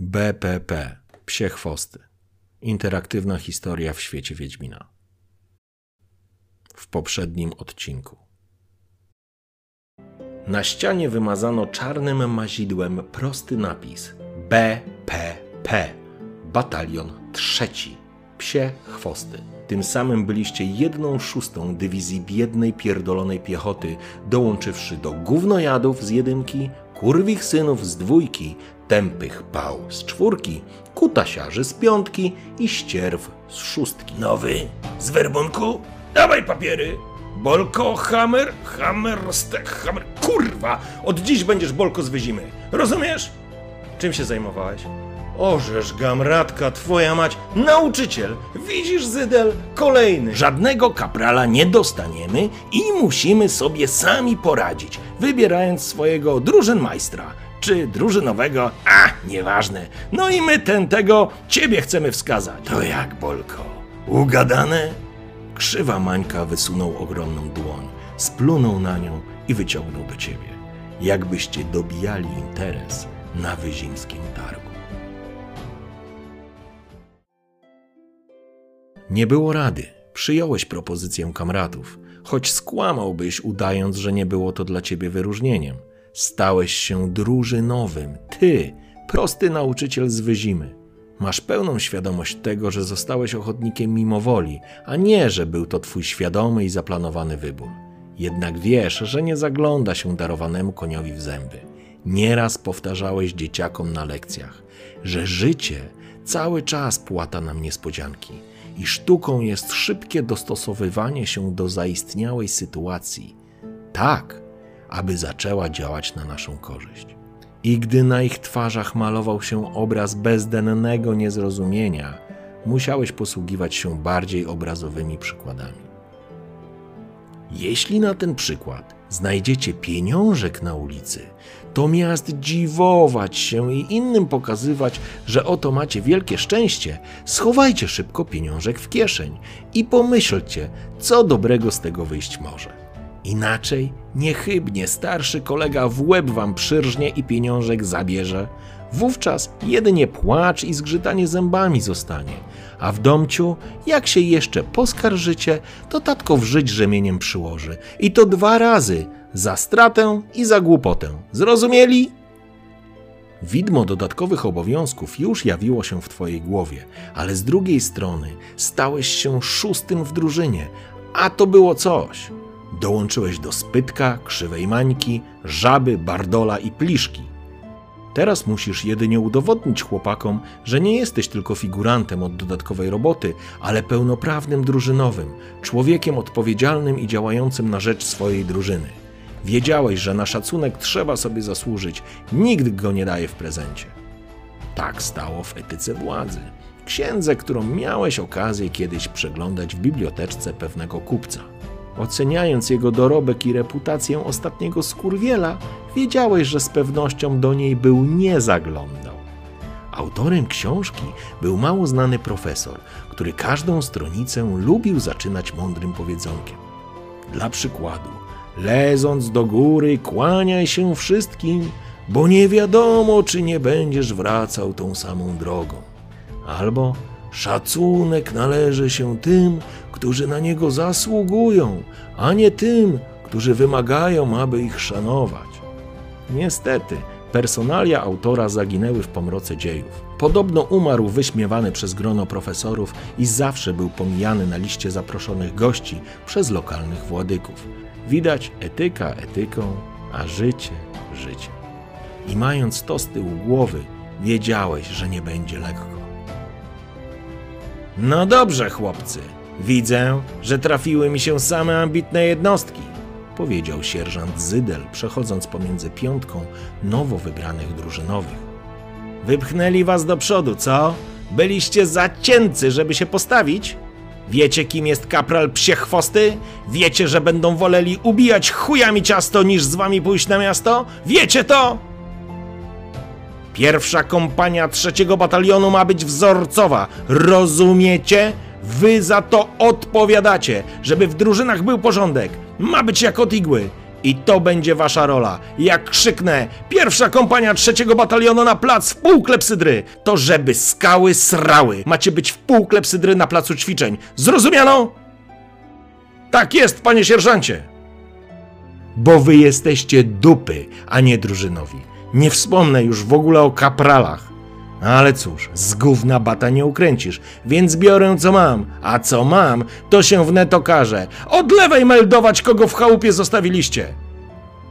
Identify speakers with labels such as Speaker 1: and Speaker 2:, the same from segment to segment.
Speaker 1: BPP Psie Chwosty Interaktywna historia w świecie Wiedźmina. W poprzednim odcinku. Na ścianie wymazano czarnym mazidłem prosty napis BPP Batalion Trzeci Psie Chwosty. Tym samym byliście jedną szóstą dywizji biednej, pierdolonej piechoty, dołączywszy do gównojadów z jedynki, kurwich synów z dwójki, tępych pał z czwórki, kutasiarzy z piątki i ścierw z szóstki. Nowy z werbunku? Dawaj papiery! Bolko, hammer, hammer, stek, hammer. Kurwa! Od dziś będziesz Bolko z Wyzimy. Rozumiesz? Czym się zajmowałeś? Orzesz, gamratka, twoja mać, nauczyciel! Widzisz, Zydel, kolejny! Żadnego kaprala nie dostaniemy i musimy sobie sami poradzić, wybierając swojego drużynmajstra czy drużynowego, a nieważne. No i my ten tego ciebie chcemy wskazać. To jak, Bolko? Ugadane? Krzywa Mańka wysunął ogromną dłoń, splunął na nią i wyciągnął do ciebie. Jakbyście dobijali interes na wyzimskim targu. Nie było rady. Przyjąłeś propozycję kamratów, choć skłamałbyś, udając, że nie było to dla ciebie wyróżnieniem. Stałeś się drużynowym. Ty, prosty nauczyciel z Wyzimy. Masz pełną świadomość tego, że zostałeś ochotnikiem mimo woli, a nie, że był to twój świadomy i zaplanowany wybór. Jednak wiesz, że nie zagląda się darowanemu koniowi w zęby. Nieraz powtarzałeś dzieciakom na lekcjach, że życie cały czas płata nam niespodzianki i sztuką jest szybkie dostosowywanie się do zaistniałej sytuacji. Tak, aby zaczęła działać na naszą korzyść. I gdy na ich twarzach malował się obraz bezdennego niezrozumienia, musiałeś posługiwać się bardziej obrazowymi przykładami. Jeśli na ten przykład znajdziecie pieniążek na ulicy, to miast dziwować się i innym pokazywać, że oto macie wielkie szczęście, schowajcie szybko pieniążek w kieszeń i pomyślcie, co dobrego z tego wyjść może. Inaczej niechybnie starszy kolega w łeb wam przyrżnie i pieniążek zabierze. Wówczas jedynie płacz i zgrzytanie zębami zostanie. A w domciu, jak się jeszcze poskarżycie, to tatko w żyć rzemieniem przyłoży. I to dwa razy, za stratę i za głupotę. Zrozumieli? Widmo dodatkowych obowiązków już jawiło się w twojej głowie, ale z drugiej strony stałeś się szóstym w drużynie, a to było coś. Dołączyłeś do spytka, krzywej mańki, żaby, bardola i pliszki. Teraz musisz jedynie udowodnić chłopakom, że nie jesteś tylko figurantem od dodatkowej roboty, ale pełnoprawnym drużynowym, człowiekiem odpowiedzialnym i działającym na rzecz swojej drużyny. Wiedziałeś, że na szacunek trzeba sobie zasłużyć, nikt go nie daje w prezencie. Tak stało w etyce władzy, księdze, którą miałeś okazję kiedyś przeglądać w biblioteczce pewnego kupca. Oceniając jego dorobek i reputację ostatniego skurwiela, wiedziałeś, że z pewnością do niej był nie zaglądał. Autorem książki był mało znany profesor, który każdą stronicę lubił zaczynać mądrym powiedzonkiem. Dla przykładu, leząc do góry, kłaniaj się wszystkim, bo nie wiadomo, czy nie będziesz wracał tą samą drogą. Albo Szacunek należy się tym, którzy na niego zasługują, a nie tym, którzy wymagają, aby ich szanować. Niestety, personalia autora zaginęły w pomroce dziejów. Podobno umarł wyśmiewany przez grono profesorów i zawsze był pomijany na liście zaproszonych gości przez lokalnych władyków. Widać etyka etyką, a życie życie. I mając to z tyłu głowy, wiedziałeś, że nie będzie lekko. No dobrze, chłopcy, Widzę, że trafiły mi się same ambitne jednostki, powiedział sierżant Zydel, przechodząc pomiędzy piątką nowo wybranych drużynowych. Wypchnęli was do przodu, co? Byliście za żeby się postawić? Wiecie, kim jest kapral psie chwosty? Wiecie, że będą woleli ubijać chujami ciasto, niż z wami pójść na miasto? Wiecie to? Pierwsza kompania trzeciego batalionu ma być wzorcowa. Rozumiecie? Wy za to odpowiadacie, żeby w drużynach był porządek. Ma być jak od igły. I to będzie wasza rola. Jak krzyknę, pierwsza kompania trzeciego batalionu na plac w pół klepsydry, to żeby skały srały. Macie być w pół klepsydry na placu ćwiczeń. Zrozumiano? Tak jest, panie sierżancie. Bo wy jesteście dupy, a nie drużynowi. Nie wspomnę już w ogóle o kapralach. Ale cóż, z gówna bata nie ukręcisz, więc biorę co mam, a co mam, to się wnet okaże. Od lewej meldować, kogo w chałupie zostawiliście.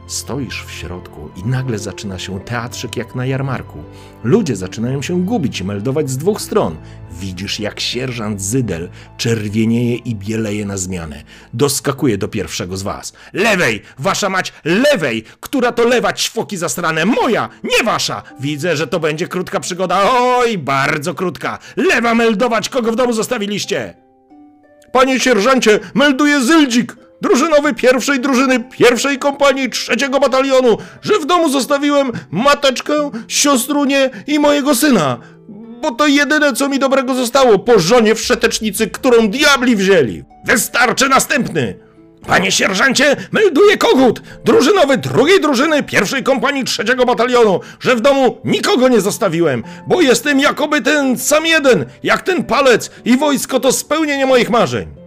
Speaker 1: Stoisz w środku i nagle zaczyna się teatrzyk jak na jarmarku. Ludzie zaczynają się gubić i meldować z dwóch stron. Widzisz, jak sierżant Zydel czerwienieje i bieleje na zmianę. Doskakuje do pierwszego z was. Lewej! Wasza mać, lewej! Która to lewa ćwoki zastrane? Moja, nie wasza! Widzę, że to będzie krótka przygoda. Oj, bardzo krótka. Lewa meldować, kogo w domu zostawiliście. Panie sierżancie, melduje Zydzik! Drużynowy pierwszej drużyny pierwszej kompanii trzeciego batalionu, że w domu zostawiłem mateczkę, siostrunię i mojego syna. Bo to jedyne, co mi dobrego zostało po żonie w szetecznicy, którą diabli wzięli. Wystarczy następny! Panie sierżancie, melduje kogut, drużynowy drugiej drużyny pierwszej kompanii trzeciego batalionu, że w domu nikogo nie zostawiłem, bo jestem jakoby ten sam jeden, jak ten palec i wojsko to spełnienie moich marzeń.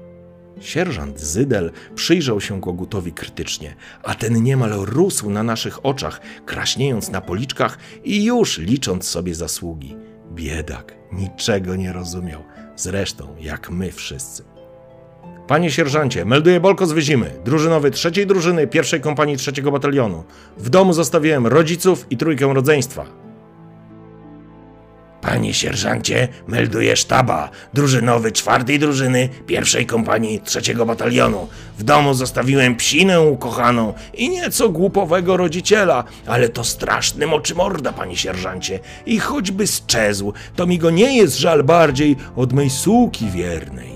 Speaker 1: Sierżant Zydel przyjrzał się Kogutowi krytycznie, a ten niemal rósł na naszych oczach, kraśniejąc na policzkach i już licząc sobie zasługi. Biedak niczego nie rozumiał, zresztą jak my wszyscy. Panie sierżancie, melduje Bolko z Wyzimy, drużynowy trzeciej drużyny pierwszej kompanii trzeciego batalionu. W domu zostawiłem rodziców i trójkę rodzeństwa. Panie sierżancie, melduje sztaba, drużynowy czwartej drużyny pierwszej kompanii trzeciego batalionu. W domu zostawiłem psinę ukochaną i nieco głupowego rodziciela, ale to straszny moczymorda, panie sierżancie. I choćby sczezł, to mi go nie jest żal bardziej od mej suki wiernej.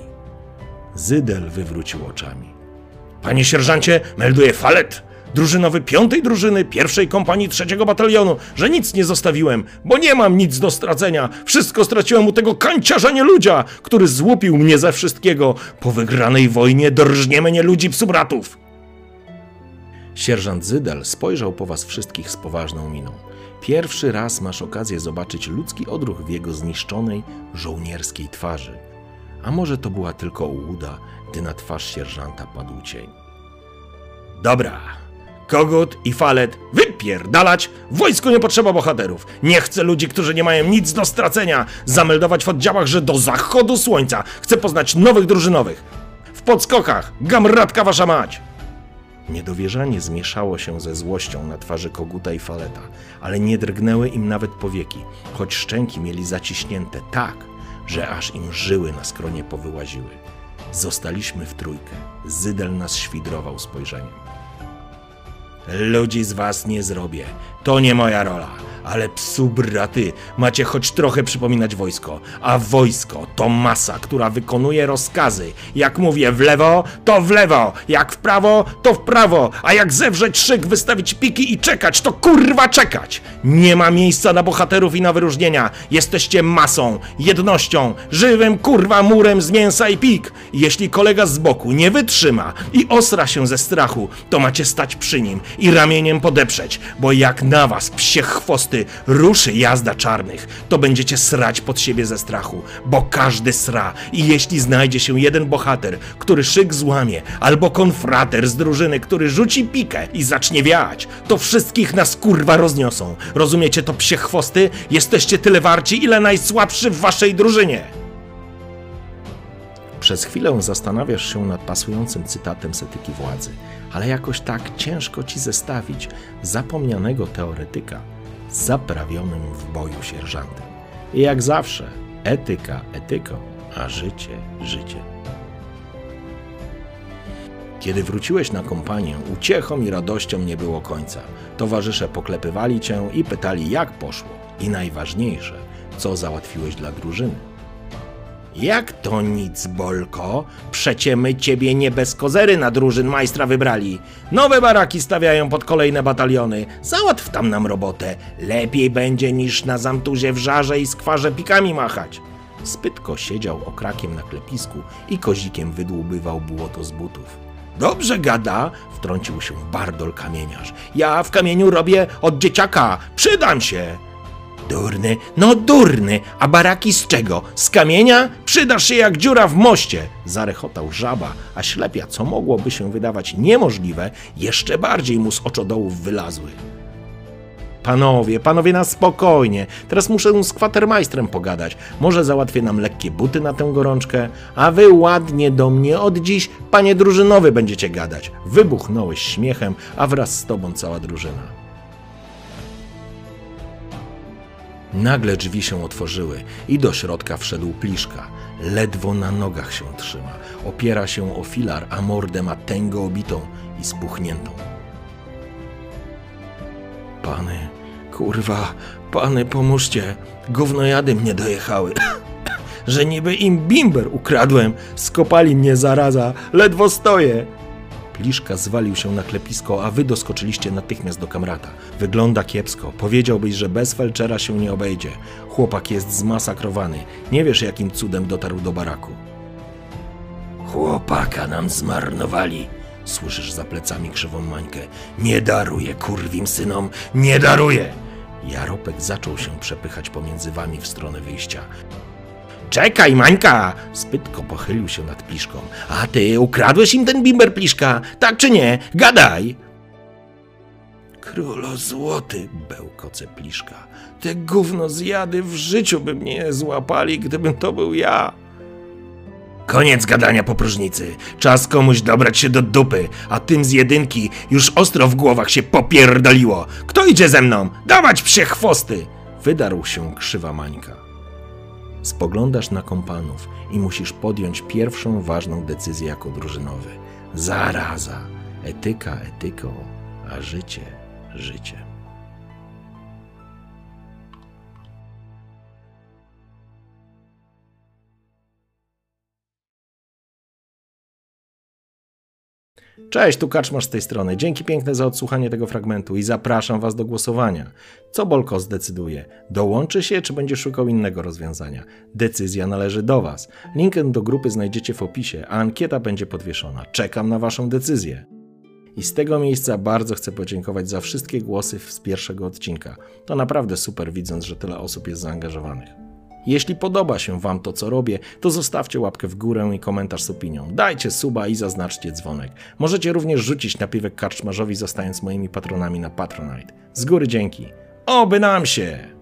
Speaker 1: Zydel wywrócił oczami. Panie sierżancie, melduje falet, drużynowy piątej drużyny pierwszej kompanii trzeciego batalionu, że nic nie zostawiłem, bo nie mam nic do stracenia. Wszystko straciłem u tego kanciarza nieludzia, który złupił mnie ze wszystkiego. Po wygranej wojnie drżnie mnie ludzi psubratów. Sierżant Zydel spojrzał po was wszystkich z poważną miną. Pierwszy raz masz okazję zobaczyć ludzki odruch w jego zniszczonej, żołnierskiej twarzy. A może to była tylko ułuda, gdy na twarz sierżanta padł cień. Dobra, Kogut i Falet wypierdalać! Wojsku nie potrzeba bohaterów. Nie chcę ludzi, którzy nie mają nic do stracenia. Zameldować w oddziałach, że do zachodu słońca chcę poznać nowych drużynowych. W podskokach! Gamratka wasza mać! Niedowierzanie zmieszało się ze złością na twarzy Koguta i Faleta, ale nie drgnęły im nawet powieki, choć szczęki mieli zaciśnięte tak, że aż im żyły na skronie powyłaziły. Zostaliśmy w trójkę. Zydel nas świdrował spojrzeniem. Ludzi z was nie zrobię. To nie moja rola. Ale psu braty, macie choć trochę przypominać wojsko. A wojsko to masa, która wykonuje rozkazy. Jak mówię w lewo, to w lewo. Jak w prawo, to w prawo. A jak zewrzeć szyk, wystawić piki i czekać, to kurwa czekać. Nie ma miejsca na bohaterów i na wyróżnienia. Jesteście masą, jednością, żywym kurwa murem z mięsa i pik. jeśli kolega z boku nie wytrzyma i osra się ze strachu, to macie stać przy nim i ramieniem podeprzeć, bo jak na was psie chwosty ruszy jazda czarnych, to będziecie srać pod siebie ze strachu, bo każdy sra i jeśli znajdzie się jeden bohater, który szyk złamie, albo konfrater z drużyny, który rzuci pikę i zacznie wiać, to wszystkich nas kurwa rozniosą. Rozumiecie to psie chwosty? Jesteście tyle warci, ile najsłabszy w waszej drużynie. Przez chwilę zastanawiasz się nad pasującym cytatem z etyki władzy, ale jakoś tak ciężko ci zestawić zapomnianego teoretyka zaprawionym w boju sierżantem. I jak zawsze, etyka etyką, a życie życie. Kiedy wróciłeś na kompanię, uciechą i radością nie było końca. Towarzysze poklepywali cię i pytali, jak poszło. I najważniejsze, co załatwiłeś dla drużyny. Jak to nic, Bolko? Przecie my ciebie nie bez kozery na drużyn majstra wybrali. Nowe baraki stawiają pod kolejne bataliony. Załatw tam nam robotę. Lepiej będzie niż na zamtuzie w żarze i skwarze pikami machać. Spytko siedział okrakiem na klepisku i kozikiem wydłubywał błoto z butów. Dobrze gada, wtrącił się Bardol kamieniarz. Ja w kamieniu robię od dzieciaka. Przydam się. Durny, no durny, a baraki z czego? Z kamienia? Przydasz się jak dziura w moście! Zarechotał żaba, a ślepia, co mogłoby się wydawać niemożliwe, jeszcze bardziej mu z oczodołów wylazły. Panowie, panowie na spokojnie. Teraz muszę z kwatermajstrem pogadać. Może załatwię nam lekkie buty na tę gorączkę, a wy ładnie do mnie od dziś, panie drużynowy, będziecie gadać. Wybuchnąłeś śmiechem, a wraz z tobą cała drużyna. Nagle drzwi się otworzyły i do środka wszedł Pliszka. Ledwo na nogach się trzyma. Opiera się o filar, a mordę ma tęgo obitą i spuchniętą. Pany, kurwa, pany pomóżcie. Gównojady mnie dojechały. Że niby im bimber ukradłem. Skopali mnie zaraza. Ledwo stoję. Pliszka zwalił się na klepisko, a wy doskoczyliście natychmiast do kamrata. Wygląda kiepsko. Powiedziałbyś, że bez felczera się nie obejdzie. Chłopak jest zmasakrowany. Nie wiesz, jakim cudem dotarł do baraku. Chłopaka nam zmarnowali. Słyszysz za plecami krzywą mańkę. Nie daruję kurwim synom, nie daruję! Jaropek zaczął się przepychać pomiędzy wami w stronę wyjścia. Czekaj, Mańka! Spytko pochylił się nad Pliszką. A ty ukradłeś im ten bimber, Pliszka? Tak czy nie? Gadaj! Królo złoty, bełkoce Pliszka. Te gówno zjady w życiu by mnie złapali, gdybym to był ja. Koniec gadania po próżnicy. Czas komuś dobrać się do dupy, a tym z jedynki już ostro w głowach się popierdoliło. Kto idzie ze mną? Dawać psie chwosty! Wydarł się krzywa Mańka. Spoglądasz na kompanów i musisz podjąć pierwszą ważną decyzję jako drużynowy. Zaraza. Etyka etyką, a życie życiem. Cześć, tu Kaczmasz z tej strony. Dzięki piękne za odsłuchanie tego fragmentu i zapraszam Was do głosowania. Co Bolko zdecyduje? Dołączy się, czy będzie szukał innego rozwiązania? Decyzja należy do Was. Link do grupy znajdziecie w opisie, a ankieta będzie podwieszona. Czekam na Waszą decyzję. I z tego miejsca bardzo chcę podziękować za wszystkie głosy z pierwszego odcinka. To naprawdę super widząc, że tyle osób jest zaangażowanych. Jeśli podoba się Wam to, co robię, to zostawcie łapkę w górę i komentarz z opinią. Dajcie suba i zaznaczcie dzwonek. Możecie również rzucić napiwek karczmarzowi, zostając moimi patronami na Patronite. Z góry dzięki. Oby nam się!